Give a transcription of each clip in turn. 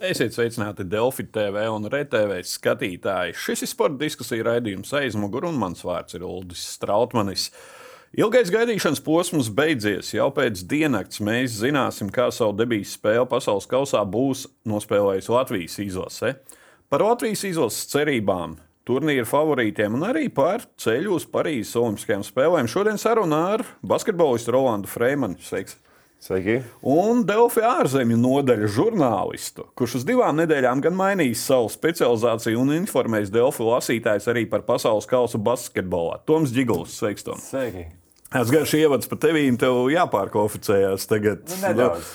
Esiet sveicināti Delfi TV un RTV skatītāji. Šis ir sporta diskusija raidījums aizmugurē, un mans vārds ir Ulris Strautmanis. Ilgais gaidīšanas posms beidzies. Jau pēc diennakts mēs zināsim, kā savu debijas spēli pasaules kausā būs nospēlējis Latvijas izlase. Par Latvijas izlases cerībām, turnīra favorītiem un arī par ceļu uz Parīzes Olimpiskajām spēlēm šodien sarunā ar basketbolistu Rolandu Freimanu. Sveiks! Sveiki. Un Delfi ārzemju nodaļa žurnālistu, kurš uz divām nedēļām gan mainījis savu specializāciju un informējis Delfi lasītājus arī par pasaules kausa basketbolā. Toms Giggls, sveiks! Tom. Sveiki. Es garš ievads par tevi, tev jāpārkvalificējās tagad. Nu, nedaudz,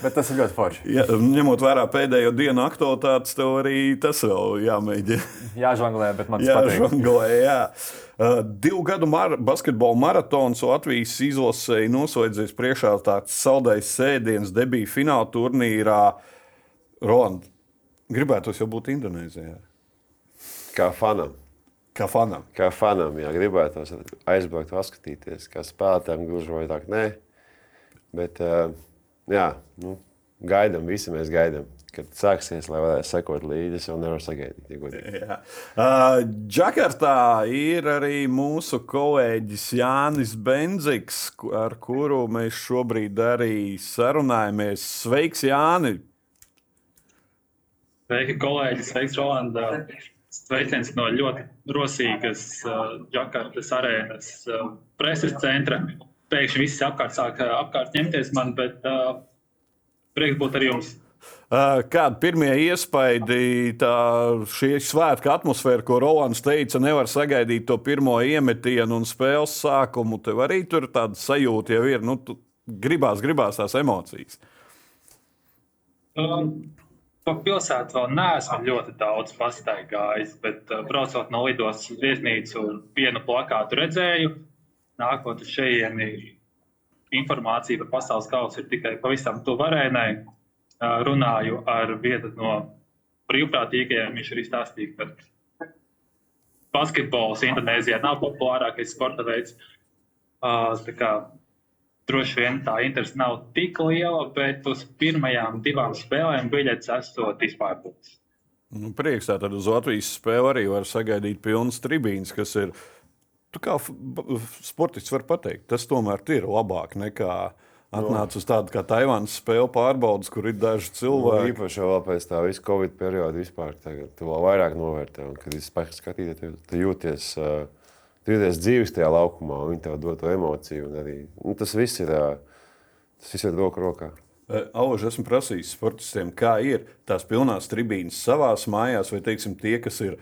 bet tas ir ļoti forši. Ja, ņemot vērā pēdējo dienu aktualitātes, tev arī tas vēl jāmēģina. Jāžonglē, bet man tas patīk. žonglē, jā. Uh, divu gadu mar basketbola maratons Latvijas izlasēji noslēdzies priekšā tāds saldais sēdiens debija fināla turnīrā. Roland, gribētos jau būt Indonēzijā. Kā fanam. Kā fanam. Kā fanam, jā, gribētos aizbraukt, paskatīties, kā spēlētājiem gluži vai tā, nē. Bet, uh, jā, nu, gaidām, visi mēs gaidām, kad sāksies, lai varētu sekot līdzi. Es jau nevaru sagaidīt. Godīgi. Jā. Uh, Džakartā ir arī mūsu kolēģis Jānis Benziks, ar kuru mēs šobrīd arī sarunājamies. Sveiks, Jāni! Sveiki, kolēģi! Sveiks, Rolanda! Sveiciens no ļoti rosīgas uh, Džakartas arēnas uh, preses centra. Pēkšņi viss apkārt sāk apkārt ņemties man, bet uh, prieks būt ar jums. Kāda pirmie iespaidi, tā šī svētku atmosfēra, ko Rolands teica, nevar sagaidīt to pirmo iemetienu un spēles sākumu. Tev arī tur tāda sajūta jau ir. Nu, gribās, gribās tās emocijas. Um, Pa pilsētu vēl neesmu ļoti daudz pastaigājis, bet uh, braucot no lidostas uz viesnīcu, vienu plakātu redzēju. Nākot uz šejieni, informācija par pasaules kausu ir tikai pavisam tuvu arēnai. Uh, runāju ar vienu no brīvprātīgajiem. Viņš arī stāstīja, ka basketbols Indonēzijā nav populārākais sporta veids. Uh, kā droši vien tā interese nav tik liela, bet uz pirmajām divām spēlēm biļetes esot izpārdotas. Nu, prieks tātad uz Latvijas spēli arī var sagaidīt pilnas tribīnes, kas ir. Tu kā sportists var pateikt, tas tomēr ir labāk nekā atnākt uz tādu kā Taivānas spēļu pārbaudas, kur ir daži Nu, cilvēki. īpaši vēl pēc tā visa Covid perioda vispār. Tagad tu vēl vairāk novērtē, un kad es spēku skatīties, tu, jūties. Tu jūties dzīves tajā laukumā, un viņi tev dod to emociju. un Arī, nu, tas viss ir, tas viss ir roku rokā. Auž, esmu prasījis sportistiem, kā ir tās pilnās tribīnes savās mājās, vai teiksim, tie, kas ir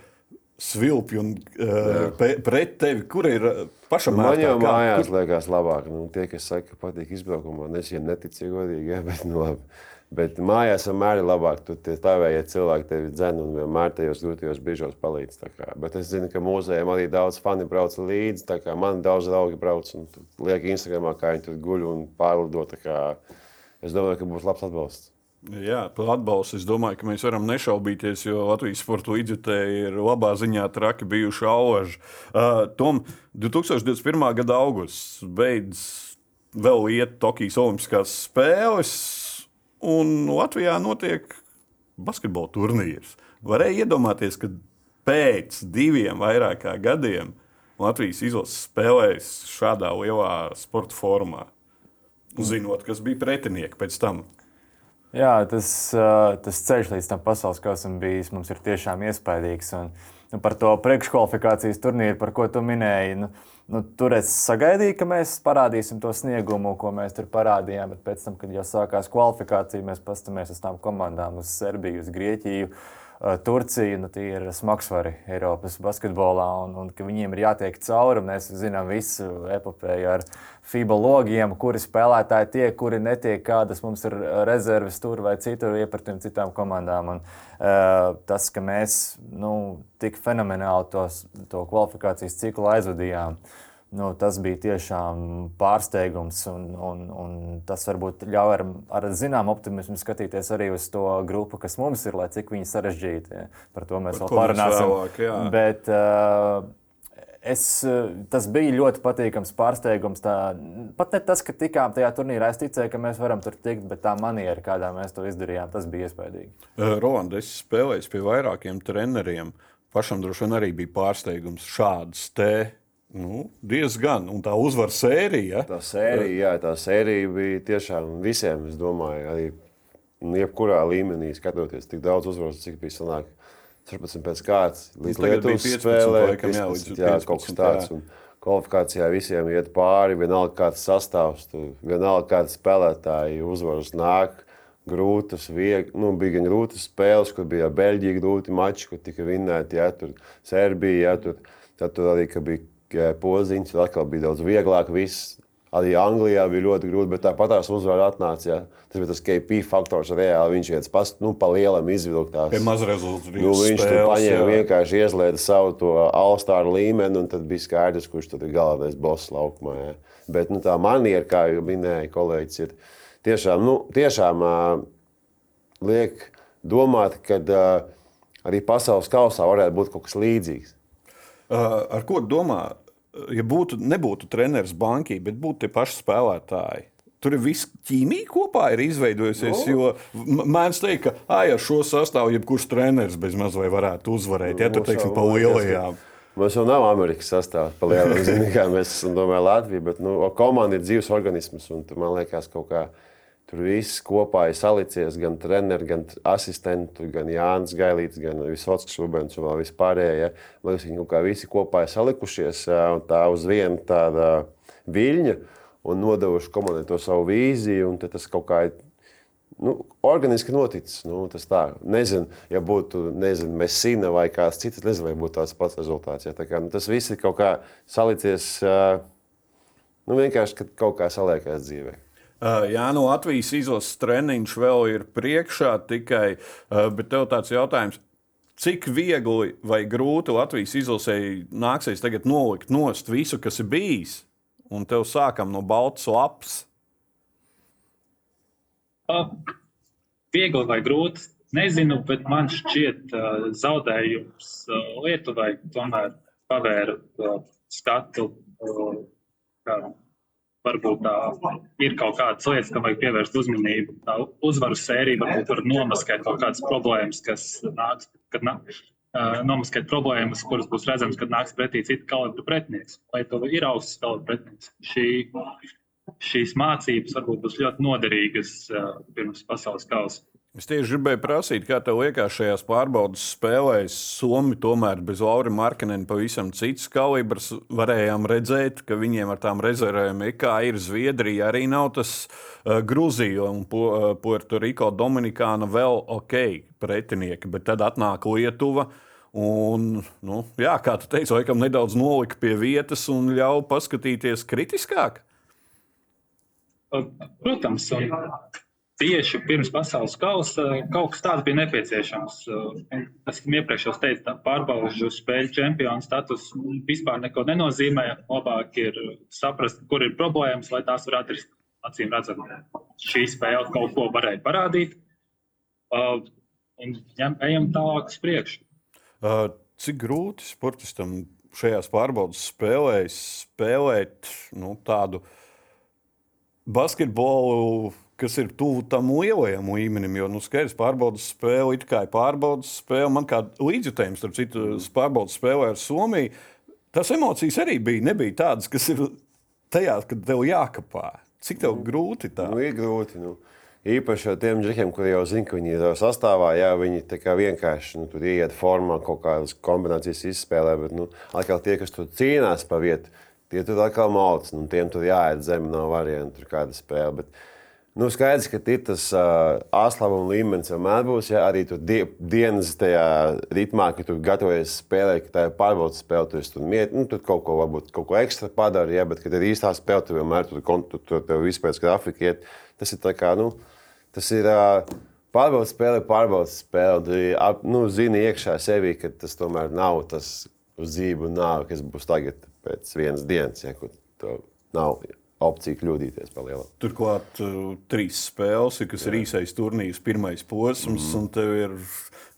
svilpi un uh, pret tevi, kur ir uh, pašam Man jau? Kā- mājās liekas labāk. Nu, tie, kas saka, ka patīk izbraukumā, es viņiem neticu, ja godīgi. Ja, bet, nu, labi. bet mājās vienmēr ir labāk. Tur tie tavējie cilvēki tevi dzen un vienmēr tajos grūtajos brīžos palīdz. Bet es zinu, ka mūzejiem arī daudz fani brauc līdzi. Man daudz draugi brauc un liek Instagramā, kā viņi tur guļ un pārlido. Es domāju, ka būs labs atbalsts. Jā, par atbalstu es domāju, ka mēs varam nešaubīties, jo Latvijas sporta līdzjutēji ir labā ziņā traki bijuši auži. Uh, Tom, 2021. gada augusts beidzas vēl iet Tokijas Olimpiskās spēles, un Latvijā notiek basketbola turnīrs. Varēja iedomāties, ka pēc diviem vairāk gadiem Latvijas izlases spēlēs šādā lielā sporta formā. Zinot, kas bija pretinieki pēc tam. Jā, tas, tas ceļš līdz tam pasaules kausam bijis mums ir tiešām iespaidīgs. Un, nu, par to priekškvalifikācijas turnīru, par ko tu minēji, nu, nu, tur es sagaidīju, ka mēs parādīsim to sniegumu, ko mēs tur parādījām. Bet pēc tam, kad jau sākās kvalifikācija, mēs paskatāmies uz tām komandām, uz Serbiju, uz Grieķiju. ā, Turcija nu, ir smagsvari Eiropas basketbolā, un, un ka viņiem ir jātiek cauri. Mēs zinām visu epopēju ar FIBA logiem, kuri spēlētāji tiek, kuri netiek, kādas mums ir rezerves tur vai citur iepratiem citām komandām. Un, uh, tas, ka mēs nu, tik fenomenāli tos, to kvalifikācijas ciklu aizvadījām, nu, tas bija tiešām pārsteigums. Un, un, un tas varbūt ļauj ar, ar zināmu optimismu skatīties arī uz to grupu, kas mums ir, lai cik viņi sarežģīti. Ja. Par to mēs Par vēl mēs parunāsim. vēlāk, jā. Bet, uh, Es, tas bija ļoti patīkams pārsteigums. Tā, pat ne tas, ka tikām tajā turnīrā, es ticēju, ka mēs varam tur tikt, bet tā maniera, kādā mēs to izdarījām, tas bija iespaidīgi. Roland, es spēlēju pie vairākiem treneriem. Pašam droši vien arī bija pārsteigums šāds te. Nu, diezgan, un tā uzvaru sērija. Tā sērija, jā, tā sērija bija tiešām visiem, es domāju, arī jebkurā līmenī skatoties, tik daudz uzvaru, cik bija sanāk 14 pēc kārtas, līdz Lietuvas spēlē, laikam, jā, 15, jā, 15, kaut kas tāds. Un kvalifikācijā visiem iet pāri, vienalga kāds sastāvs, tu, vienalga kāds spēlētāji uzvaras nāk. Grūtas, vieg, nu, bija gan grūtas spēles, kur bija Beļģija grūti mači, kur tika vinnēti, ja tur Serbija, ja tur, tad tur arī bija poziņas, tur atkal bija daudz vieglāk. Viss Arī Anglijā bija ļoti grūti, bet tāpat tās uzvaras atnāca. Ja? Tas bija tas KP faktors. Reāli viņš viens pats nu, pa lielam izvilktās. Pie maz rezultātu. Nu, viņš spēles, tur paņēma vienkārši iezlieda savu to All-Star līmeni, un tad bija skaidrs, kurš tad ir galvenais boss laukumā. Ja? Bet nu, tā maniera, kā jau minēja kolēģis, ir tiešām, nu, tiešām uh, liek domāt, ka uh, arī pasaules kausā varētu būt kaut kas līdzīgs. Uh, ar ko domā? ja būtu, nebūtu treneris bankī, bet būtu tie paši spēlētāji. Tur ir viss ķīmija kopā ir izveidojusies. No. Mēdz teikt, ka ai, ar šo sastāvu jebkurš treneris bez maz vai varētu uzvarēt. Ja tur teiksim, pa lielajām. Mums jau nav Amerikas sastāvs, pa lielām zinām, mēs esam domāju Latviju, bet nu, komanda ir dzīves organisms un man liekas kaut kā. Tur viss kopā ir salicies, gan treneri, gan asistenti, gan Jānis Gailīts, gan Visots Šubens un vēl vispārējie. Ja. Liekas, viņi kaut kā visi kopā ir salikušies un tā uz vienu tādu viļņu un nodevuši komandai to savu vīziju. Tas kaut kā ir nu, organiski noticis. Nu, tas tā, nezinu, ja būtu nezinu, Messina vai kāds cits, nezinu, vai būtu tāds pats rezultāts. Ja. Tā kā, nu, tas viss ir kaut kā salicies, nu, vienkārši kaut kā saliekās dzīvēm. Uh, jā, no Latvijas izlases treniņš vēl ir priekšā tikai, uh, bet tev tāds jautājums. Cik viegli vai grūti Latvijas izlasēji nāksies tagad nolikt nost visu, kas ir bijis, un tev sākam no balts lapas? Uh, viegli vai grūti, nezinu, bet man šķiet, uh, zaudējums uh, Lietuvai tomēr pavēra uh, skatu. Uh, varbūt tā ir kaut kādas lietas, kam vajag pievērst uzmanību. Tā uzvaru sērija varbūt var nomaskēt kaut kādas problēmas, kas nāks, kad nāks. Uh, nomaskēt problēmas, kuras būs redzamas, kad nāks pretī cita kalibra pretinieks. Vai to ir augsts kalibra pretinieks? Šī, šīs mācības varbūt būs ļoti noderīgas uh, pirms pasaules kausa. Es tieši gribēju prasīt, kā tev liekas, šajās pārbaudas spēlēs Somija tomēr bez Laura Markanena pavisam cits kalibrs. Varējām redzēt, ka viņiem ar tām rezervēm, kā ir Zviedrija, arī nav tas uh, Grūzija un uh, Puerto-Riko Dominikāna vēl ok pretinieki, bet tad atnāk Lietuva. Un, nu, jā, kā tu teici, laikam nedaudz nolika pie vietas un ļauj paskatīties kritiskāk. Protams, un tieši pirms pasaules kausa kaut kas tāds bija nepieciešams. Es iepriekš jau teicu, ka pārbaudžu spēļu čempionu status vispār neko nenozīmē. Labāk ir saprast, kur ir problēmas, lai tās varētu atrisināt. Acīm redzam, šī spēle kaut ko varēja parādīt. Uh, un ņem, ejam tālāk uz priekšu. Uh, cik grūti sportistam šajās pārbaudas spēlēs spēlēt nu, tādu basketbolu? Kas ir tuvu tam lielajam līmenim. Jo, nu, skaidrs, pārbaudas spēle, it kā ir pārbaudas spēle. Man kā līdzjutējums, starp citu, pārbaudas spēlē ar Somiju, tas emocijas arī bija. Nebija tādas, kas ir tajā, kad tev jākapā. Cik tev grūti tā? Nu, ir grūti. Nu. Īpaši ar tiem džekiem, kuriem jau zina, ka viņi ir sastāvā, jā, viņi vienkārši nu, tur ieiet formā, kaut kādas kombinācijas izspēlē. Bet, nu, atkal tie, kas tur cīnās pa vietu, tie tur atkal malc. Nu, tiem tur jāiet zem, nav variantu, tur kāda spēle. Bet, Nu, skaidrs, ka tas uh, aslava līmenis vienmēr būs. Ja, arī tur die, dienas tajā ritmā, ka tu gatavojies spēlēt, ka tā ir pārbaudas spēle, tu tur miet, nu, tur kaut ko, varbūt, kaut ko ekstra padari, ja, bet, kad ir īstā spēle, tu vienmēr tur, tur, tur, tur viss pēc grafika iet. Tas ir tā kā, nu, tas ir. Uh, Pārbaudas spēle, pārbaudas spēle. Tu nu, zini iekšā sevī, ka tas tomēr nav tas uz dzīvu nāve, kas būs tagad pēc vienas dienas, ja, kur to nav opcija kļūdīties par lielu. Turklāt uh, trīs spēles, kas jā. ir īsais turnīrs, pirmais posms, mm. un tev ir,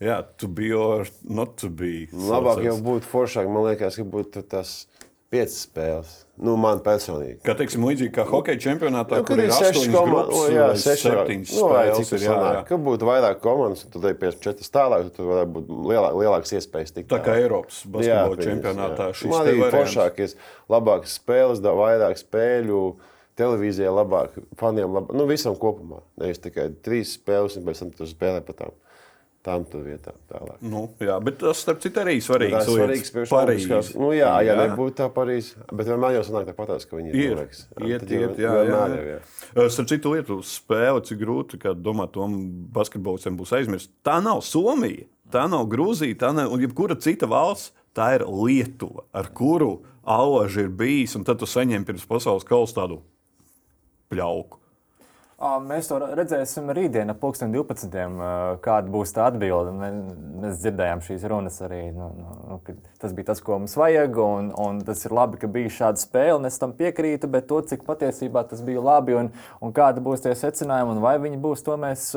jā, to be or not to be. Labāk jau būtu foršāk, man liekas, ka būtu tas piecas spēles. Nu, man personīgi. Kā teiksim, līdzīgi kā hokeja čempionātā, Nu, kur ir grupas, komandas, seši septiņas nu, spēles. ir, jā, jā. sanāk. Ka būtu vairāk komandas, tad ir 54 tālāk, tad varētu būt lielāk, lielāks iespējas tikt Tā kā. Eiropas basketbola čempionātā šis te arī variants. foršākais, labākas spēles, vairāk spēļu, televīzijā labāk, faniem labāk, nu visam kopumā. Nevis tikai trīs spēles, un pēc tam tu spēlē pa tām, tām tur vietām tālāk. Nu, jā, bet tas, starp citu, arī svarīgs. Tas ir svarīgs priekš Olimpiskās. Nu, jā, jā, nebūtu tā Parīzē. Bet vienmēr jau sanāk tāpatās, ka viņi Ir, iet, jau iet, jā, jā, jā. Uh, Starp citu, Lietuvas spēle, cik grūti, ka domāt, to basketbolistiem būs aizmirst. Tā nav Somija, tā nav Grūzija, tā nav jebkura cita valsts. Tā ir Lietuva, ar kuru Alaži ir bijis, un tad tu saņem pirms pasaules kausa tādu pļauku. Mēs to redzēsim rītdien, ap 12. kāda būs tā atbilde. Mē- Mēs dzirdējām šīs runas arī. Nu, nu, nu, tas bija tas, ko mums vajag, un, un tas ir labi, ka bija šāda spēle. Es tam piekrītu, bet to, cik patiesībā tas bija labi un, un kāda būs tie secinājumi, un vai viņi būs, to mēs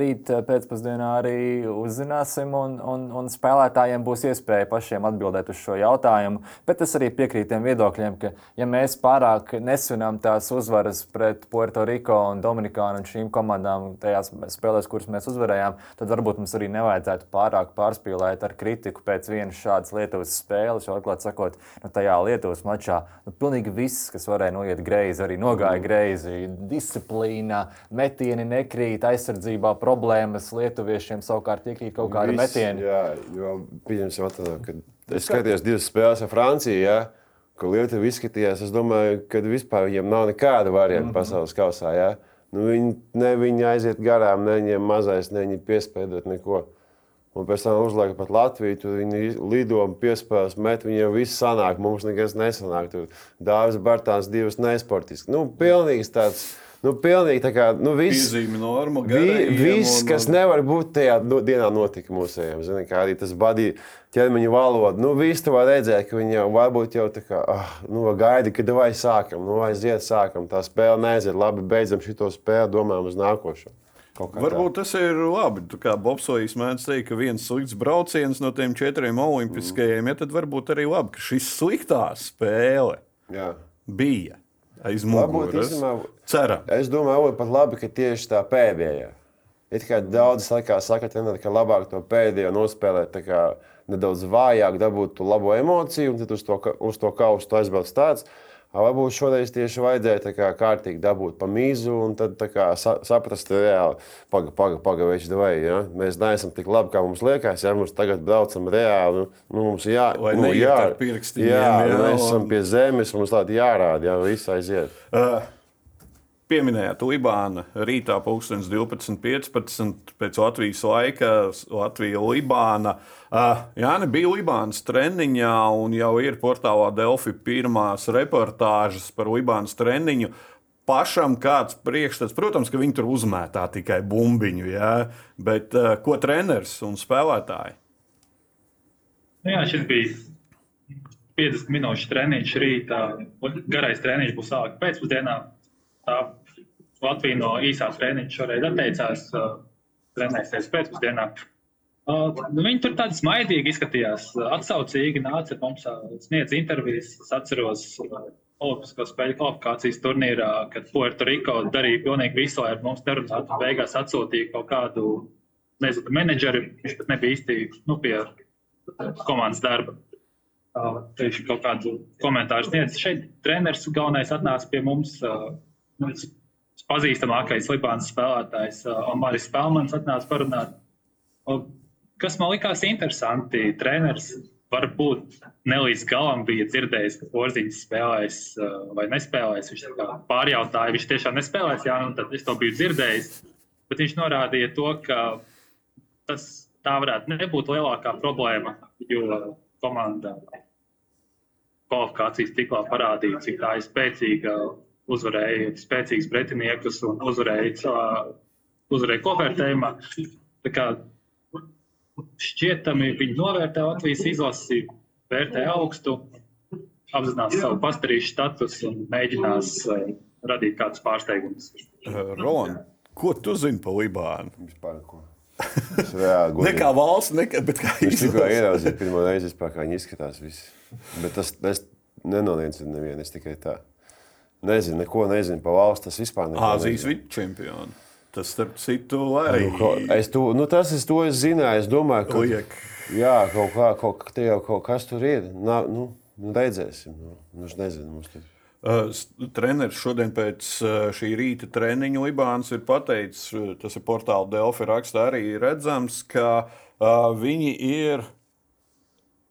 rīt pēcpusdienā arī uzzināsim. Un, un, un spēlētājiem būs iespēja pašiem atbildēt uz šo jautājumu. Bet es arī piekrītu tiem viedokļiem, ka ja mēs pārāk nesvinām tās uzvaras pret Puerto Rico un Dominikānu un šīm komandām tajās spēlēs, kuras mēs uzvarējām, tad varbūt mums arī nevajadzētu pārāk pārspīlēt ar kritiku pēc vienas šādas Lietuvas spēles. Jo, atklāti sakot, nu, tajā Lietuvas mačā nu, pilnīgi viss, kas varēja noiet greizi, arī nogāja greizi. Disciplīna, metieni nekrīt, aizsardzībā problēmas. Lietuviešiem savukārt iekrīt kaut kāda metiena. Jā, jo pieņemsim, atnāk, kad es skatījos divas spēles ar Franciju. Ja? Kur Lietuva izskatījās, es domāju, ka vispār viņiem nav nekāda varianta -hmm. pasaules kausā. Ja? Nu, viņi, ne viņi aiziet garām, ne viņiem mazais, ne viņi piespēdot neko. Un pēc tam uzlika pat Latviju, tur viņi lido un piespēlēs, met viņiem viss sanāk, mums nekas nesanāk. Tur Dāvis Bartāns divas nesportiski. Nu, pilnīgs tāds, nu, pilnīgi tā kā, nu, viss. Norma, Vi, viss, kas nevar būt tajā dienā, notika mūsējiem. Zini, kā arī tas badīja ķermeņa valoda. Nu, viss tu vari redzēt, ka viņi jau varbūt jau tā kā, ah, nu, gaidi, kad vai sākam, nu, aiziet, sākam. Tā spēle neaiziet, labi, beidzam šo spēli, domājam uz nākošo. Kā tā. Varbūt tas ir labi. Kā Bobsovs mēdz teikt, ka viens slikts brauciens no tiem četriem olimpiskajiem, ja tad varbūt arī labi, ka šis sliktā spēle Jā. bija aiz Varbūt, muguras. īstenībā, Ceram. Es domāju, ka pat labi, ka tieši tā pēdējā. It kā daudz laikā saka, treneri, ka labāk to pēdējo nospēlēt nedaudz vājāk, dabūt to labo emociju, un tad uz to, uz to kaustu aizbrauc tāds. Varbūt šoreiz tieši vajadzēja tā kā kārtīgi dabūt pa mīzu, un tad kā sa saprast, reāli, pagaidi, pagaidi, pagaidi, vai ja? mēs neesam tik labi, kā mums liekas. Ja mums tagad braucam reāli, nu, nu, mums jā, Lai nu, jā, pirkstiņiem, jā, jā, mēs esam pie zemes, mums tādi jārāda, jā, viss aiziet. Uh, Pieminējāt Libānu rītā, 12.15. pēc Latvijas laika, Latvija-Libāna. Uh, Jā, nebija Libānas treniņā, un jau ir portālā Delfi pirmās reportāžas par Libānas treniņu. Pašam kāds priekšstats, protams, ka viņi tur uzmētā tikai bumbiņu, jā, bet uh, ko treneris un spēlētāji? Nu Jā, šis bija 50 minūšu treniņš rītā. Garais treniņš būs sākts pēcpusdienā. Tā Latvija no īsā treniņa šoreiz atteicās uh, trenēties pēcpusdienā. Uh, nu, viņi tur tādi smaidīgi izskatījās, uh, atsaucīgi nāca mums, uh, sniedz intervijas. Es atceros uh, Olimpisko spēļu kvalifikācijas turnīrā, kad Puerto Rico darīja pilnīgi visu, lai ar mums nerunātu. un Beigās atsūtīja kaut kādu nezinu, menedžeri. Viņš pat nebija īsti nu, pie komandas darba. Uh, Viņš kaut kādu komentāru sniedz. Šeit treneris galvenais atnāca pie mums. Uh, nu, pazīstamākais Libānas spēlētājs, uh, Omaris Spēlmans, atnāca parunāt. Kas man likās interesanti, treneris varbūt ne līdz galam bija dzirdējis, ka Porziņš spēlēs uh, vai nespēlēs. Viņš pārjautāja, viņš tiešām nespēlēs, jā, nu tad es to biju dzirdējis. Bet viņš norādīja to, ka tas tā varētu nebūt lielākā problēma, jo komanda kvalifikācijas ciklā parādīja, cik tā ir spēcīga, uzvarēja spēcīgus pretiniekus un uzvarēja, uzvarēja kopvērtējumā. Tā kā šķietami viņi novērtē Latvijas izlasi, vērtē augstu. apzinās savu pastarīšu statusu un mēģinās uh, radīt kādus pārsteigumus. Uh, Roland, ko tu zini par Libānu? Vispār ko. Es Ne kā valsts, ne kā, bet kā Es tikko izlase. ieraudzīju pirmo reizi, vispār, kā viņi izskatās. Visi. Bet tas es nenoliedzu nevienu. Es tikai tā nezinu, neko nezinu par valsts. Tas vispār neko Āzijas nezinu. vidčempioni. Tas, starp citu, arī Nu, Es to, nu, tas es to es zināju. Es domāju, ka liek. jā, kaut, kā, kaut, ka te jau kaut kas tur ir. Nā, nu, nu, redzēsim. Nu, nu, nezinu, mums tur. Uh, Treneris šodien pēc uh, šī rīta treniņa Libāns ir pateicis, tas ir portāla Delfi rakstā arī redzams, ka uh, viņi ir.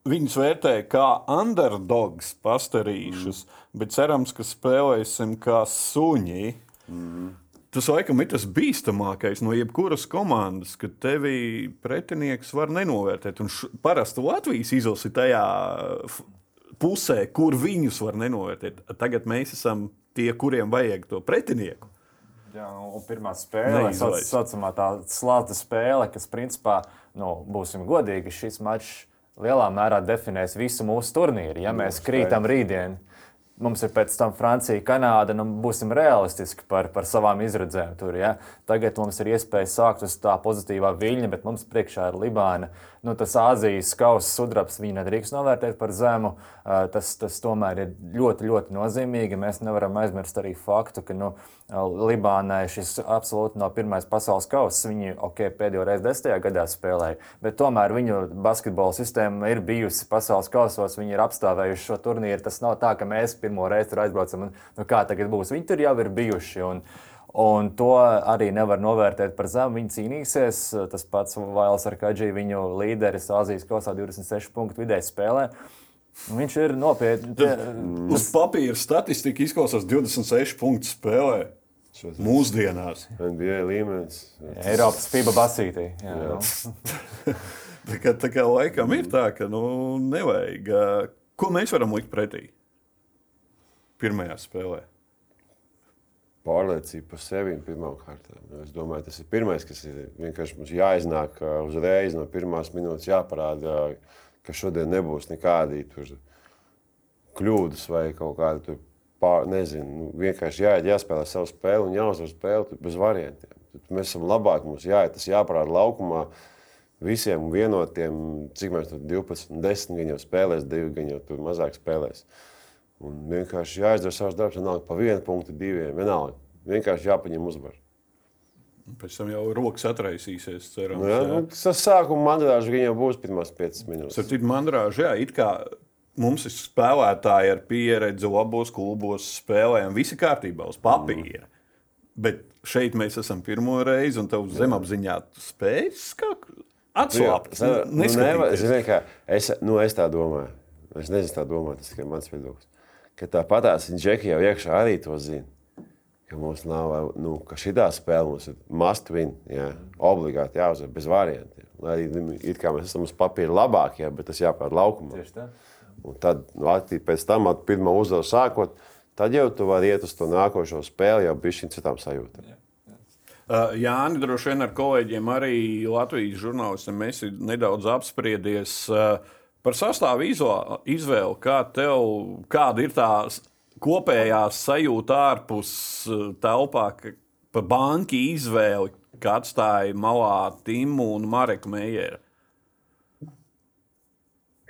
Viņus vērtē kā underdogs pastarīšus, mm. bet cerams, ka spēlēsim kā suņi. Mm. Tas laikam ir tas bīstamākais no jebkuras komandas, ka tevi pretinieks var nenovērtēt. Un š, parasti Latvijas izlase ir tajā pusē, kur viņus var nenovērtēt. Tagad mēs esam tie, kuriem vajag to pretinieku. Jā, nu, pirmā spēle, tā saucamā tā slāta spēle, kas, principā, nu, būsim godīgi, šis mačs lielā mērā definēs visu mūsu turnīru. Ja mēs krītam rītdien, mums ir pēc tam Francija, Kanāda, nu, būsim realistiski par, par savām izredzēm tur. Ja? Tagad mums ir iespēja sākt uz tā pozitīvā viļņa, bet mums priekšā ir Libāna. Nu, tas Āzijas kausa sudrabs viņa nedrīkst novērtēt par zemu. Tas, tas tomēr ir ļoti, ļoti nozīmīgi. Mēs nevaram aizmirst arī faktu, ka nu, Libānai šis absolūti nav pirmais pasaules kausa. Viņi okay, pēdējo reizi desmitajā gadā spēlēja, bet tomēr viņu basketbola sistēma ir bijusi pasaules kausos. Viņi ir apstāvējuši šo turnīru. Tas nav tā, ka mēs pirmo reizi tur aizbraucam un nu, kā tagad būs. Viņi tur jau ir bijuši. Un, Un to arī nevar novērtēt par zemu. Viņi cīnīsies. Tas pats Vails ar Kadžiju, viņu līderis Azijas kausā 26 punktu vidēji spēlē. Viņš ir nopietni. Uz papīra statistika izklausās 26 punktu spēlē. Mūsdienās. NBA līmenis. Eiropas FIBA basītī. Jā, Jā. nu. Tā kā, tā kā laikam ir tā, ka nu, nevajag. Ko mēs varam likt pretī? Pirmajā spēlē. Pārliecība par sevi pirmām kārtām. Nu, Es domāju, tas ir pirmais, kas ir vienkārši mums jāiznāk uzreiz no pirmās minūtes, jāparāda, ka šodien nebūs nekādi tur kļūdas vai kaut kāda tur pār, nezinu, nu, vienkārši jāiet, jāspēlē savu spēli un jāuzvar spēli bez variantiem. Mēs esam labāki, mums jāiet, tas jāparāda laukumā. Visiem vienotiem, cik mēs tur 12, 10 gan jau spēlēs, 2 gan jau tur mazāk spēlēs. Un vienkārši jāizdara savs darbs, vienalga pa vienu punktu, diviem. Vienalga. Vienkārši jāpaņem uzvaru. Pēc tam jau rokas atraisīsies. Cerams, Nu, jā, nu, tas sākuma mandāža gan jau būs pirmās 5 minūtes. Starp citu, mandrāža, jā, it kā mums ir spēlētāji ar pieredzi labos klubos, spēlējam, visi kārtībā uz papīra. Bet šeit mēs esam pirmo reizi, un tev zemapziņā spējas atslābt. Nu, nu, nevar- zini, kā, es, nu, es tā domāju. Es nezinu, tā domāju, tas tikai mans viedoklis. Ka tāpatās džeki jau iekšā arī to zina. Ka mums nav, nu, ka šī spēle mums ir must win, jā, obligāti jāuzvar bez variantiem. Lai arī nu, it kā mēs esam uz papīra labākie, bet tas jāpār laukumā. Tieši tā. Un tad, attī- pēc tam, at pirmā uzvaru sākot, tad jau tu vari iet uz to nākošo spēli jau šīm citām sajūtām. Uh, Jāni, droši vien ar kolēģiem arī Latvijas žurnālistiem mēs nedaudz apspriedies uh, par sastāvu izvēli. Kā tev, kāda ir tā kopējā sajūta ārpus uh, telpā par banku izvēli, kā atstāja malā Timu un Mareku Meijeru?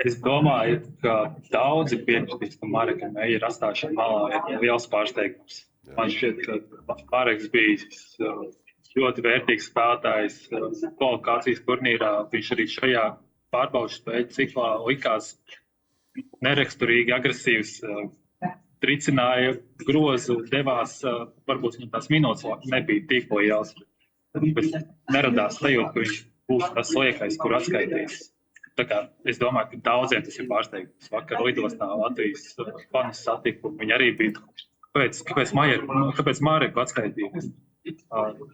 Es domāju, ka daudzi piekritīs, ka Marka Meijera atstāšana malā ir liels pārsteigums. Man šķiet, ka Marks bija uh, ļoti vērtīgs spēlētājs uh, kvalifikācijas turnīrā. Viņš arī šajā pārbaudas spēļu ciklā likās neraksturīgi agresīvs. uh, Tricināja grozu, devās, varbūt viņam tās minūtes nebija tik lielas. Bet neradās sajūta, ka viņš būs tas liekais, kur atskaitīs. Es domāju, ka daudziem tas ir pārsteigums. Vakar lidostā Latvijas fanu satiku. Viņi arī bija. Kāpēc, kāpēc, Māreku atskaitīja? Uh,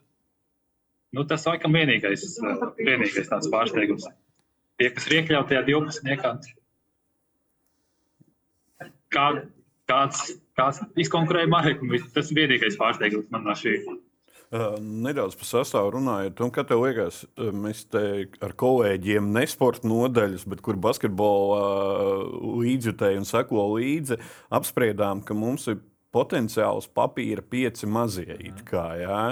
nu, tas laikam vienīgais, uh, vienīgais tāds pārsteigums. Tie, kas ir iekļauti tajā 12. Kā, kāds, kāds izkonkurēja Māreku, tas ir vienīgais pārsteigums man no šī. Nedaudz par sastāvu runājot, un kā tev liekas, mēs te ar kolēģiem, ne sporta nodaļas, bet kur basketbola līdzjutēji un seko līdzi, apspriedām, ka mums ir potenciāls papīra pieci mazie. Kā, jā,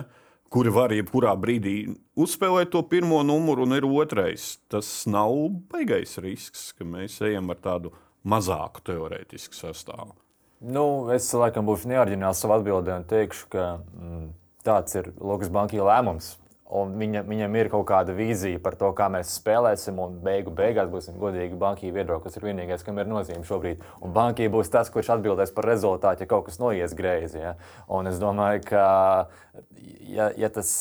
kuri var jebkurā brīdī uzspēlēt to pirmo numuru, un ir otrais. Tas nav baigais risks, ka mēs ejam ar tādu mazāku teorētisku sastāvu. Nu, es laikam būšu neorģināls savā atbildē un teikšu, ka mm, tāds ir Lukas Banka lēmums. Un viņa, viņam ir kaut kāda vīzija par to, kā mēs spēlēsim, un beigu beigās būsim godīgi bankī viedokļi, kas ir vienīgais, kam ir nozīme šobrīd. Un bankī būs tas, kurš atbildēs par rezultātu, ja kaut kas noies greizi. Ja? Un es domāju, ka ja, ja tas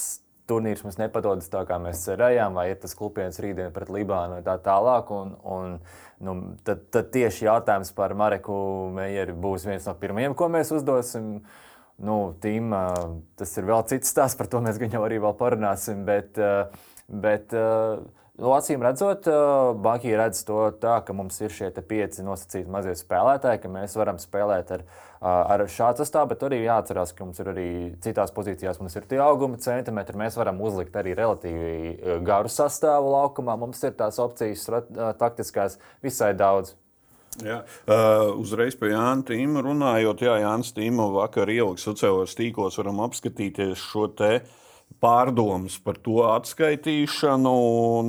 turnīrs mums nepadodas tā, kā mēs cerējām, vai ir tas klupiens rītdien pret Libānu vai tā tālāk. Un, un, nu, tad, tad tieši jautājums par Mareku Meijeru būs viens no pirmajiem, ko mēs uzdosim. Nu, tīm, tas ir vēl cits stāsts, par to mēs gan jau arī parunāsim. Bet, bet nu, acīm redzot, Banki redz to tā, ka mums ir šie pieci nosacīti mazie spēlētāji, ka mēs varam spēlēt ar, ar šādu sastāvu, bet arī jāatcerās, ka mums ir arī citās pozīcijās, mums ir tie auguma centimetri. Mēs varam uzlikt arī relatīvi garu sastāvu laukumā. Mums ir tās opcijas, taktiskās, visai daudz. Jā. Uh, uzreiz pie Jānis Tīma runājot, Jā, Jānis Tīma vakar ieliks sociālajos tīklos, varam apskatīties šo te pārdomas par to atskaitīšanu.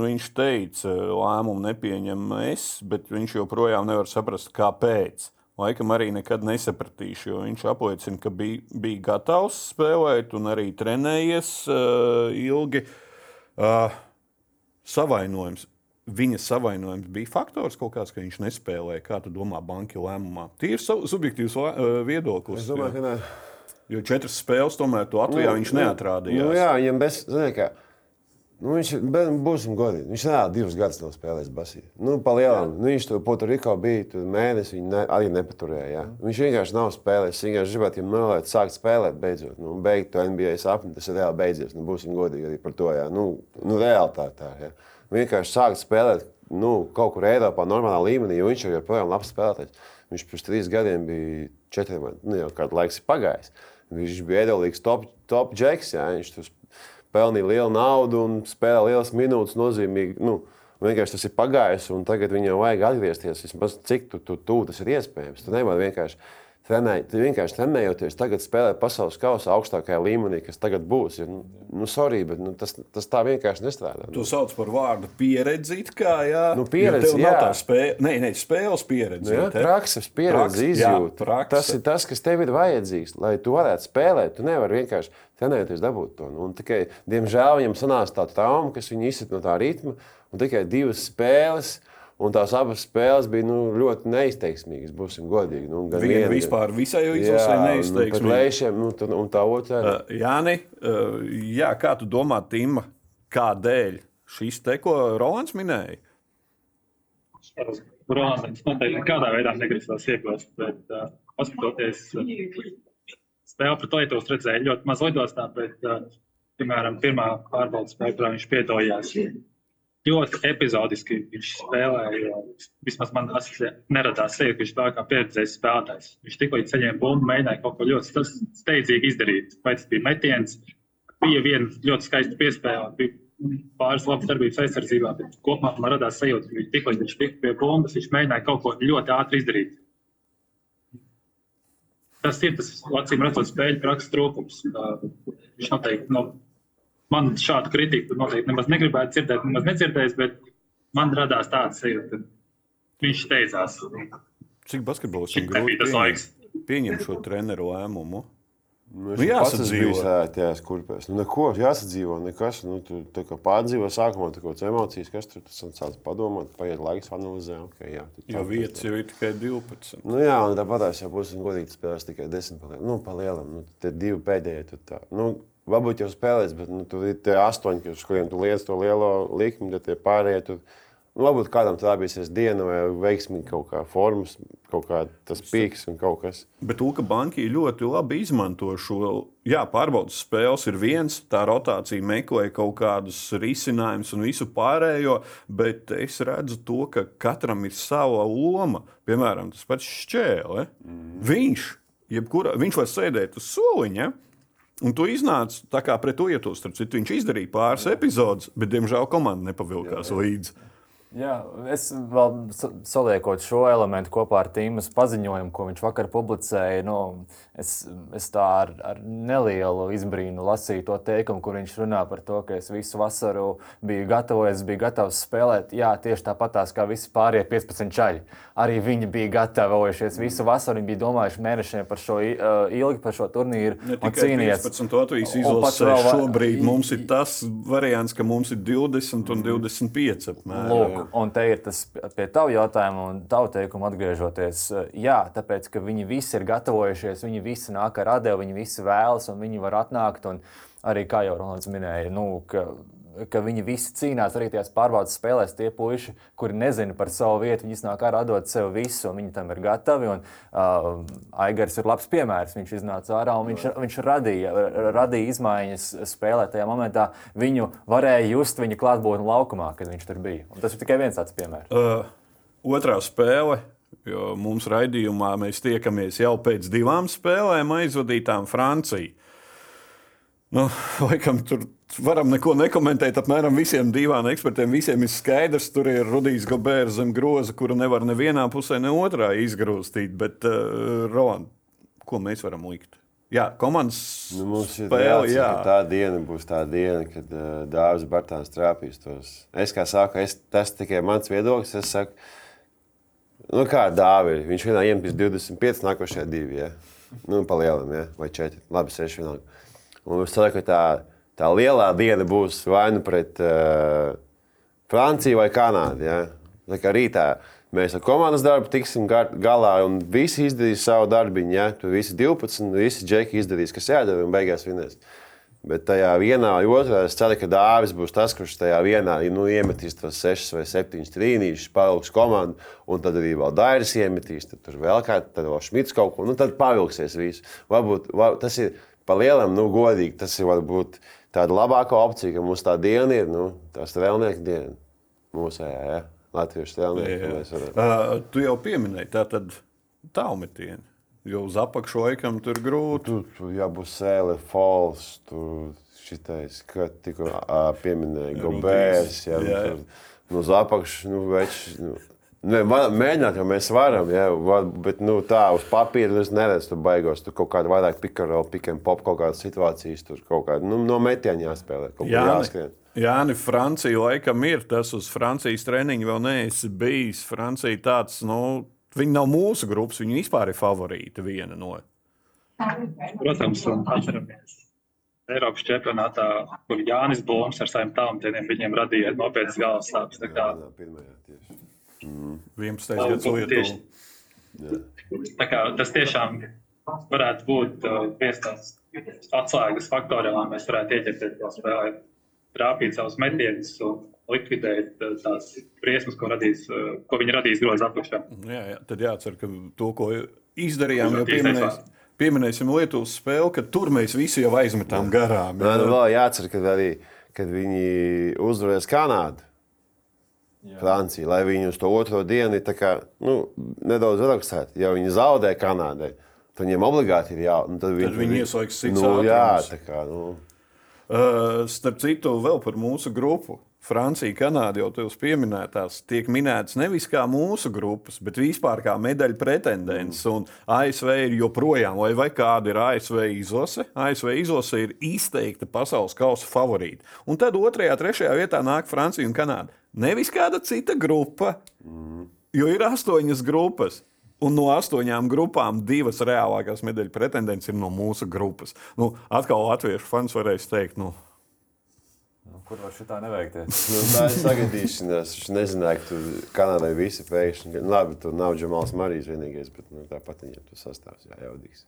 Viņš teica, lēmumu nepieņem es, bet viņš joprojām nevar saprast, kāpēc. Laikam arī nekad nesapratīšu, jo viņš apliecina, ka bija, bija gatavs spēlēt un arī trenējies uh, ilgi. Uh, savainojums viņa savainojums bija faktors kaut kāds, ka viņš nespēlēja. Kā tu domā, banka lēmumā? Tie ir subjektīvs viedoklis. Es domāju, ka nē. Jo četras spēles tomēr to Latvijā nu, viņš neatrādījās. Nu, jā, viņam bez, ziniet, kā, nu, viņš būsim godīgi. Viņš nē, divus gadus nav spēlējis basī. Nu, palielam, nu, viņš to Puerto bija, tur mēnesi viņa ne, arī nepaturēja. Jā. Viņš vienkārši nav spēlējis. Viņš vienkārši gribētu, ja mēlēt, sākt spēlēt beidzot. Nu, beigt to NBA sapni, tas ir reāli beidzies. Nu, būsim godīgi arī par to. Jā. Nu, nu reāli tā, tā. Jā vienkārši sākt spēlēt nu, kaut kur Eiropā, normālā līmenī, jo viņš ir joprojām labs spēlētājs. Viņš pirms trīs gadiem bija četriem, nu, jau kādu laiku pagājis. Viņš bija iedalīgs top, top džeks, jā, viņš tur pelnīja lielu naudu un spēlēja lielas minūtes nozīmīgi. Nu, Vienkārši tas ir pagājis, un tagad viņam vajag atgriezties vismaz cik tu, tu, tu tas ir iespējams. Tu nevari vienkārši trenēj, vienkārši trenējoties, tagad spēlēt pasaules kausa augstākajā līmenī, kas tagad būs. Ir, nu, nu, sorry, bet nu, tas, tas tā vienkārši nestrādā. Tu sauc par vārdu pieredzi, kā jā. Nu, pieredzi, jā. tā spēle, ne, ne, spēles pieredze. Nu, jā, prakses pieredze, izjūta. Prakse. Tas ir tas, kas tev ir vajadzīgs, lai tu varētu spēlēt. Tu nevari vienkārši trenēties dabūt to. Nu, tikai, diemžēl, viņam sanāca tā trauma, kas viņu izsit no tā ritma, un tikai divas spēles Un tās abas spēles bija nu, ļoti neizteiksmīgas, būsim godīgi. Nu, gan viena vispār visai izlasē neizteiksmīga. Nu, lēšiem, nu, tā, un tā otrā. Uh, Jāni, uh, jā, kā tu domā, Tima, kādēļ šis te, ko Rolands minēja? Rolands noteikti nekādā veidā negrasās iegūst, bet uh, paskatoties uh, spēli pret Lietuvas redzēju ļoti maz lidostā, bet, uh, piemēram, pirmā pārbaudas spēle, kurā viņš piedalījās ļoti epizodiski viņš spēlēja. Vismaz man neradās sajūta, ka viņš tā kā pieredzējis spēlētājs. Viņš tikko saņēma bumbu, mēģināja kaut ko ļoti steidzīgi izdarīt. Vai tas bija metiens, bija viena ļoti skaista piespēle, bija pāris labas darbības aizsardzībā, bet kopumā man radās sajūta, ka viņš tikko viņš tika pie bumbas, viņš mēģināja kaut ko ļoti ātri izdarīt. Tas ir tas, acīm redzot, spēļu prakses trūkums. Viņš noteikti no man šādu kritiku noteikti nemaz negribētu dzirdēt, nemaz nedzirdējis, bet man radās tāds sajūta, ka viņš teicās. Cik basketbolistam grūti pieņemt šo treneru lēmumu? Nu, nu, jāsadzīvo. Tajās kurpēs. Nu, neko, jāsadzīvo, nekas. Nu, tu tā kā pārdzīvo sākumā kaut kādas emocijas, kas tur sāc padomāt, paiet laiks, analizē. Okay, jā, jo vietas jau ir tikai 12. Nu, jā, un tāpat jau būs godīgi spēlēs tikai 10 palielam. Nu, palielam. Nu, tie divi pēdējie. Tur tā. Nu, Varbūt jau spēlēs, bet nu, tur ir tie astoņi, kuriem tu liec to lielo likmi, tad tie pārējie. Tur, nu, varbūt kādam tā bija diena vai veiksmīga kaut kā formas, kaut kā tas pīks un kaut kas. Bet Luka Banki ļoti labi izmanto šo. Jā, pārbaudas spēles ir viens, tā rotācija meklē kaut kādus risinājumus un visu pārējo, bet es redzu to, ka katram ir sava loma. Piemēram, tas pats šķēle. Mm. Viņš, jebkura, viņš var sēdēt uz soliņa. Un tu iznāci tā kā pret to ietos. Viņš izdarīja pāris epizodus, bet, diemžēl, komanda nepavilkās jā, jā. līdzi. Jā, es vēl saliekot šo elementu kopā ar Tīmas paziņojumu, ko viņš vakar publicēja. Nu, es, es tā ar, ar nelielu izbrīnu lasīju to teikumu, kur viņš runā par to, ka es visu vasaru biju gatavojies, biju gatavs spēlēt. Jā, tieši tāpatās kā visi pārējie 15 čaļi. Arī viņi bija gatavojušies visu vasaru. Viņi bija domājuši mēnešiem par šo uh, ilgi, par šo turnīru. Ne tikai cīnījies. 15 Latvijas izlasē šobrīd mums ir tas variants, ka mums ir 20 un 25 apmēram. Lūk, un te ir tas pie tavu jautājumu un tavu teikumu atgriežoties. Jā, tāpēc, ka viņi visi ir gatavojušies, viņi visi nāk ar atdevu, viņi visi vēlas un viņi var atnākt. Un arī, kā jau Rolands minēja, nu, ka ka viņi visi cīnās arī tajās pārbaudas spēlēs. Tie puiši, kuri nezina par savu vietu, viņi nāk ārā, dod sev visu, un viņi tam ir gatavi. Un, uh, Aigars ir labs piemērs. Viņš iznāca ārā un viņš, viņš radīja, radīja izmaiņas spēlē. Tajā momentā viņu varēja just viņa klātbūtni laukumā, kad viņš tur bija. Un tas ir tikai viens tāds piemērs. Uh, otrā spēle. Jo mums raidījumā mēs tiekamies jau pēc divām spēlēm, aizvadītām Franciju. Nu, laikam tur varam neko nekomentēt. Apmēram visiem divām ekspertiem visiem ir skaidrs, tur ir Rudijs Gobērs zem groza, kuru nevar nevienā pusē, ne otrā izgrūstīt. Bet, uh, Roland, ko mēs varam likt? Jā, komandas nu, spēle, jā. tā diena būs tā diena, kad uh, Dārzs Bartāns trāpīs tos. Es kā saku, es, tas tikai mans viedoklis. Es saku, nu kā Dāvis, viņš vienā iemetīs 25, nākošajā divi, ja? nu, pa lielam, ja? vai 4, labi, 6 vienalga. Un es ceru, ka tā tā lielā diena būs vai nu pret uh, Franciju vai Kanādu. Ja? Tā kā rītā mēs ar komandas darbu tiksim galā un visi izdarīs savu darbiņu. Ja? Tur visi 12, visi džeki izdarīs, kas jādara un beigās vinēs. Bet tajā vienā vai otrā es ceru, ka Dārvis būs tas, kurš tajā vienā nu, iemetīs tos sešus vai septiņus trīnīšus, pavilks komandu, un tad arī vēl Dairis iemetīs, tad tur vēl kāds, tad vēl Šmits kaut ko, nu tad pavilksies visu. Varbūt var, tas ir pa lielam, nu godīgi, tas ir varbūt tāda labākā opcija, ka mums tā diena ir nu, tā strēlnieka diena. Mūsējā, ja? Latviešu strēlnieki. Uh, tu jau pieminēji, tā tad tālmetieni. Jo uz apakšu laikam tur grūti. Tur, tur jābūt sēle, falss, tur šitais, ka tikko pieminēja Gobērs. Jā, jā. Tur, nu, uz apakšu, nu, več, nu, Ne, mēģināt, jau mēs varam, ja, var, bet nu, tā uz papīra es neredzu, tur baigos. Tur kaut kāda vairāk pikarela, pikiem pop, kaut kādas situācijas, tur kaut kāda nu, no metiena jāspēlē. Jā, Jāni, Francija laikam ir tas uz Francijas treniņu vēl neesi bijis. Francija tāds, nu, viņi nav mūsu grupas, viņi vispār ir favorīti viena no. Protams, un atceramies. Eiropas čempionātā, kur Jānis Blūms ar saviem tālumiem viņiem radīja nopietnas galvas sāpes. Tā kā... Jā, pirmajā tieši. Mm. 11. gadsimta Lietuva. Tas tiešām varētu būt viens tāds atslēgas faktors, lai mēs varētu ieķerties spēlē, trāpīt savus metienus un likvidēt tās briesmas, ko, radīs, ko viņi radīs grozā apakšā. Jā, jā, tad jācer, ka to, ko izdarījām, jau pieminēs. Pieminēsim Lietuvas spēli, ka tur mēs visi jau aizmetām garām. Jā, jā. vēl jācer, ka arī kad viņi uzvarēs Kanādu. Francija, lai viņi uz to otro dienu ir kā, nu, nedaudz relaksēti. Ja viņi zaudē Kanādai, tad viņiem obligāti ir jābūt. Nu, tad viņi, tad viņi ieslēgs nu, jā, kā, nu. uh, Starp citu, vēl par mūsu grupu. Francija, Kanāda jau tevis pieminētās, tiek minētas nevis kā mūsu grupas, bet vispār kā medaļu pretendents. Mm. ASV ir joprojām, vai, vai kāda ir ASV izlase? ASV izlase ir izteikta pasaules kausa favorīta. Un tad otrajā, trešajā vietā nāk Francija un Kanāda. Nevis kāda cita grupa, mm. jo ir astoņas grupas. Un no astoņām grupām divas reālākās medaļu pretendents ir no mūsu grupas. Nu, atkal latviešu fans varēs teikt, nu, Kur var šitā neveikties? nu, tā ir sagadīšanās. Viņš nezināja, ka tur Kanādai visi pēkšņi. Nu, labi, tur nav Džamals Marijas vienīgais, bet nu, tāpat viņam tas sastāvs jājaudīgs.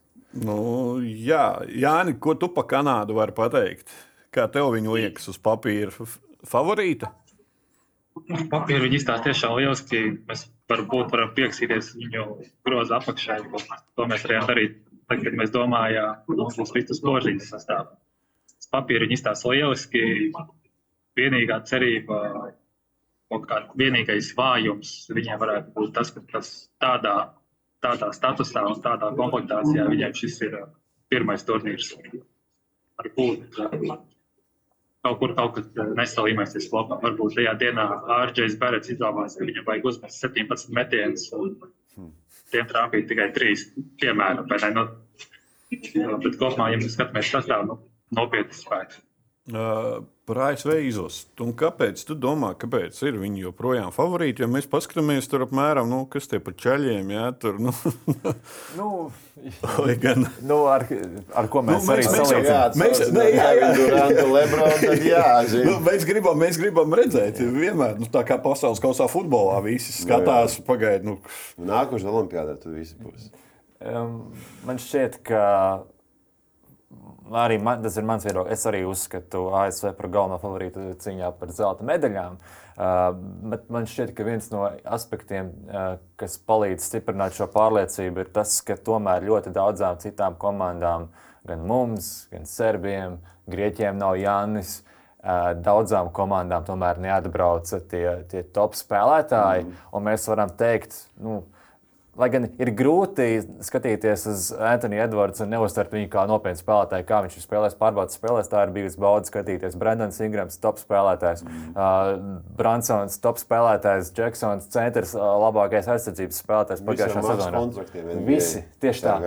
Nu, jā, Jāni, ko tu pa Kanādu vari pateikt? Kā tev viņu liekas uz papīra favorīta? Papīra viņi izstāsta tiešām lieliski. Mēs varbūt varam pieksīties viņu groza apakšai. To mēs varējām darīt, tad, kad mēs domājām, ka mums būs Kristus Požīnas sastāvs. Papīra viņi izstāsta lieliski vienīgā cerība, kā vienīgais vājums viņiem varētu būt tas, ka tas tādā, tādā statusā un tādā komplektācijā viņiem šis ir uh, pirmais turnīrs. varbūt uh, kaut kur kaut kas uh, nesalīmēsies kopā. Varbūt tajā dienā Ārģis Berets izdomās, ka viņam vajag uzmest 17 metienus un tiem trāpīt tikai 3, piemēram. ne? Nu, bet kopumā, ja mēs skatāmies sastāvā, nu, nopietnas spēks. Uh, par ASV izlasi. Kāpēc tu domā, kāpēc ir viņi joprojām favorīti? Ja mēs paskatāmies tur apmēram, nu, kas tie pa ceļiem, jā, tur, nu, Nu, gan. nu, ar, ar ko mēs, Nu, arī salīdzinām? Mēs- ne, jā, jā. Lebronu, tad jā, Nu, mēs, gribam, mēs gribam redzēt, vienmēr nu, tā kā pasaules kausā futbolā visi skatās, pagaidi. Nu, Nākošais olimpiādā tu visi būs. Um, man šķiet, ka arī man, tas ir mans viedoklis. Es arī uzskatu ASV par galveno favorītu cīņā par zelta medaļām. Uh, bet man šķiet, ka viens no aspektiem, uh, kas palīdz stiprināt šo pārliecību, ir tas, ka tomēr ļoti daudzām citām komandām, gan mums, gan serbiem, grieķiem nav Jānis. Uh, daudzām komandām tomēr neatbrauca tie, tie top spēlētāji. Mm. Un mēs varam teikt, nu, Lai gan ir grūti skatīties uz Antoni Edvards un neuztvert viņu kā nopietnu spēlētāju, kā viņš ir spēlējis, pārbaudas spēlēs. Tā ir bijusi bauda skatīties. Brendans Ingrams, top spēlētājs, mm. uh, Bransons, top spēlētājs, Džeksons, centrs, uh, labākais aizsardzības spēlētājs pagājušajā sezonā. Visi, tieši tā.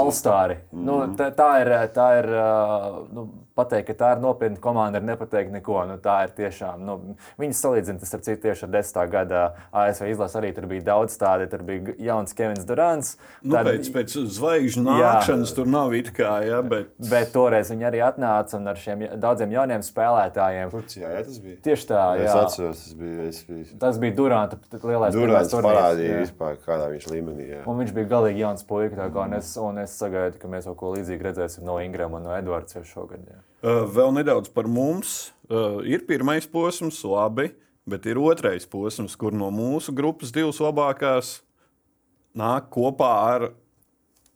Alstāri. Mm. Nu, tā, tā ir, tā ir uh, nu, pateikt, ka tā ir nopietna komanda, ir nepateikt neko. Nu, tā ir tiešām. Nu, viņi salīdzina tas ar citu tieši ar 10. gada ASV izlasi. Arī tur bija daudz tādu, tur bija jauns Kevins Durants. nu, Tad- pēc, pēc zvaigžņu Jā. nākšanas tur nav it kā, ja, bet Bet toreiz viņi arī atnāca un ar šiem daudziem jauniem spēlētājiem. Turcijā, jā, tas bija. Tieši tā, Es jā. atceros, tas bija. Es biju. Tas bija Duranta lielais Durants parādīja jā. vispār, kādā viņš līmenī. Jā. Un viņš bija galīgi jauns puika. tā kā, un Es, un es sagaidu, ka mēs kaut ko līdzīgu redzēsim no Ingrama un no Edvards jau šogad. Jā. Uh, vēl nedaudz par mums. Uh, ir pirmais posms, labi, bet ir otrais posms, kur no mūsu grupas divas labākās nāk kopā ar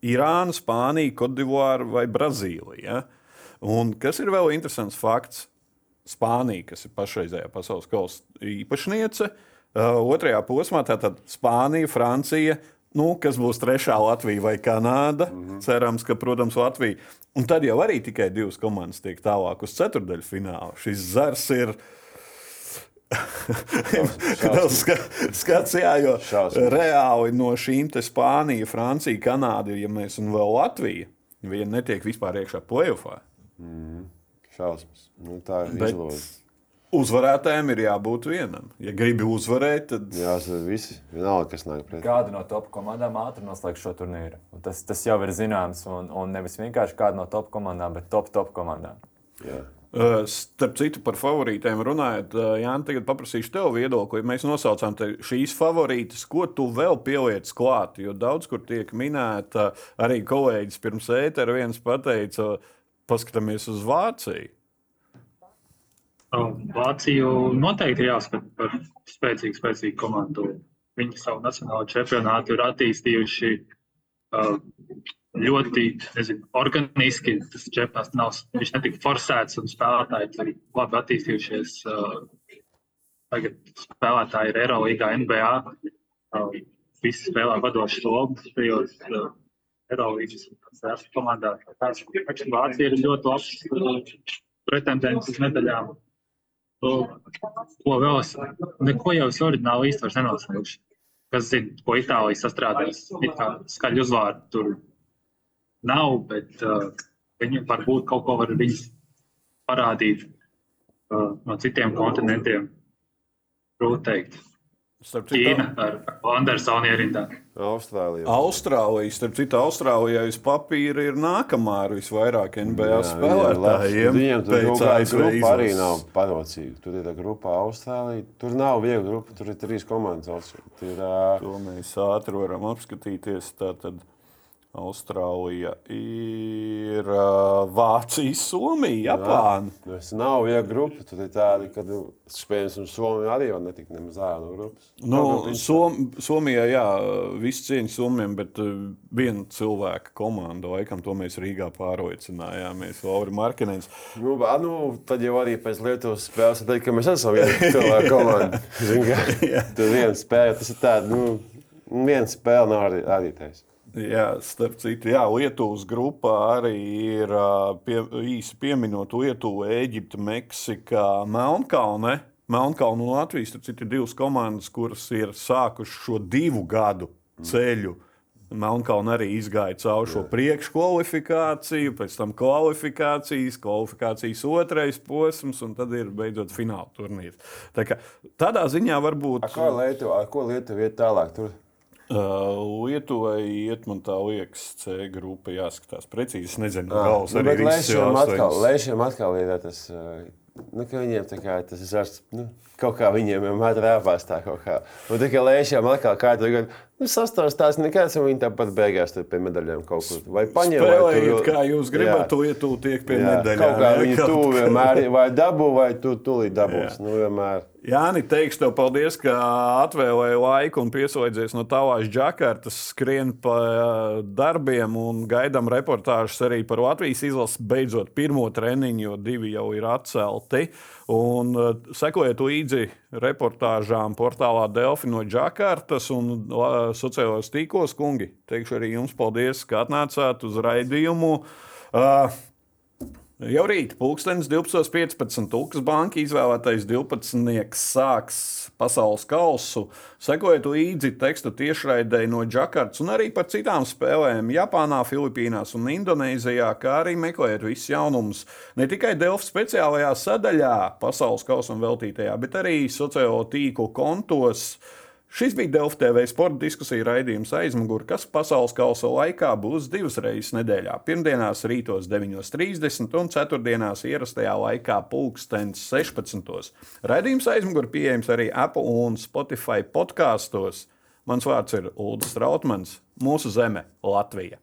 Irānu, Spāniju, Kodivāru vai Brazīliju. Ja? Un kas ir vēl interesants fakts? Spānija, kas ir pašreizējā pasaules kausa īpašniece, uh, otrajā posmā tātad Spānija, Francija. Nu, kas būs trešā Latvija vai Kanāda? Mm -hmm. Cerams, ka, protams, Latvija. Un tad jau arī tikai divas komandas tiek tālāk uz ceturdaļu finālu. Šis zars ir. Ska, skats, jā, jo Šausmas. reāli no šīm te Spānija, Francija, Kanāda, ja mēs un vēl Latvija, viena netiek vispār iekšā plēsoņā. Šausmas. Nu, tā ir Bet izlūde. Uzvarētājiem ir jābūt vienam. Ja gribi uzvarēt, tad Jā, tas ir visi. Vienalga, kas nāk pretī. Kāda no top komandām ātri noslēgs šo turnīru? Tas, tas jau ir zināms. Un, un nevis vienkārši kāda no top komandām, bet top, top komandām. Jā. Uh, Starp citu, par favorītēm runājot, uh, Jānis, tagad paprasīšu tev viedokli. Mēs nosaucām te šīs favorītas, ko tu vēl pieliec klāt. Jo daudz kur tiek minēta, arī kolēģis pirms ētera viens pateica, paskatāmies uz Vāciju. Vāciju noteikti ir jāskata par spēcīgu, spēcīgu komandu. Viņi savu nacionālo čempionātu ir attīstījuši uh, ļoti nezinu, organiski. Tas čempionāts nav, viņš netika forsēts un spēlētāji ir labi attīstījušies. Uh, tagad spēlētāji ir Eirolandā, NBA. Uh, visi spēlē vadošas lomas tajos uh, Eirolandas komandās. Vācija ir ļoti labs pretendents uz medaļām. To, ko vēl es, neko jau es oriģināli vairs nenosaucu. Kas zina, ko Itālija sastrādās, it kā skaļu uzvārdu tur nav, bet uh, viņi varbūt kaut ko var viņus parādīt uh, no citiem kontinentiem. Grūti teikt. Starp citu, Ķīna ar Andersonu ierindā. Austrālija. Austrālija, starp citu, Austrālijā uz papīra ir nākamā ar visvairāk NBA Jā, spēlētājiem. Viņiem tur grupa arī nav parocīga. Tur ir tā grupa Austrālija. Tur nav viegla grupa, tur ir trīs komandas. Austrālija. Tur ir, ā, To mēs ātri varam apskatīties. Tātad Austrālija ir uh, Vācija, Somija, Japāna. Tas nav viegla grupa. Tur ir tādi, ka nu, spējams, un Somija arī jau netika nemaz ārā no grupas. Nu, Som, Somijā, jā, viss cieņas Somijam, bet viena cilvēka komanda, laikam, to mēs Rīgā pārliecinājāmies. Laura Markinens. Nu, bā, nu, tad jau arī pēc Lietuvas spēles var teikt, ka mēs esam viena cilvēka komanda. Zini, kā? Tur viena spēle, tas ir tāds, nu, viena spēle nav arī, arī taisa. Jā, starp citu, jā, Lietuvas grupā arī ir pie, īsi pieminot Lietuvu, Eģiptu, Meksiku, Melnkalne. Melnkalna un Latvijas ir divas komandas, kuras ir sākušas šo divu gadu ceļu. Melnkalna arī izgāja cauri šo priekškvalifikāciju, pēc tam kvalifikācijas, kvalifikācijas otrais posms, un tad ir beidzot fināla turnīrs. Tā kā, tādā ziņā varbūt. Ar ko Lietuva iet tālāk? Tur? Uh, Lietuvai iet, man tā liekas, C grupa jāskatās precīzi. Es nezinu, kādas ir Lēšiem atkal, lēšiem atkal ir tas, nu, ka viņiem kā, tas ir zars, nu, kaut kā viņiem vienmēr rāpās tā kaut kā. Un tikai lēšiem atkal kādu gadu Nu, Sastāvs tās nekāds, un viņi tāpat beigās pie medaļām kaut kur. Vai paņemt, vai tu, kā jūs gribat, to ietu tiek pie jā, medaļām. Kaut kā jā, viņi tu vienmēr vai dabū, vai tu tūlīt dabūs. Nu, vienmēr. Jāni, teikšu tev paldies, ka atvēlēji laiku un pieslēdzies no tavās džakartas, skrien pa darbiem un gaidām reportāžas arī par Latvijas izlases beidzot pirmo treniņu, jo divi jau ir atcelti. Un uh, sekojiet līdzi reportāžām portālā Delfi no Džakartas un sociālajos tīklos, kungi. Teikšu arī jums paldies, ka atnācāt uz raidījumu. Uh, Jau rīt, pulkstenis 12.15. Tulkas banka izvēlētais 12. sāks pasaules kausu. Sekojiet līdzi teksta tiešraidēji no Džakartas un arī par citām spēlēm Japānā, Filipīnās un Indonēzijā, kā arī meklējiet visus jaunumus ne tikai Delfa speciālajā sadaļā, pasaules kausam veltītajā, bet arī sociālo tīklu kontos. Šis bija Delfa TV sporta diskusija raidījums aizmugurē, kas pasaules kausa laikā būs divas reizes nedēļā. Pirmdienās rītos 9.30 un ceturtdienās ierastajā laikā pulkstenis 16. Raidījums aizmugurē pieejams arī Apple un Spotify podkāstos. Mans vārds ir Ulrichs Strautmans, mūsu zeme Latvija.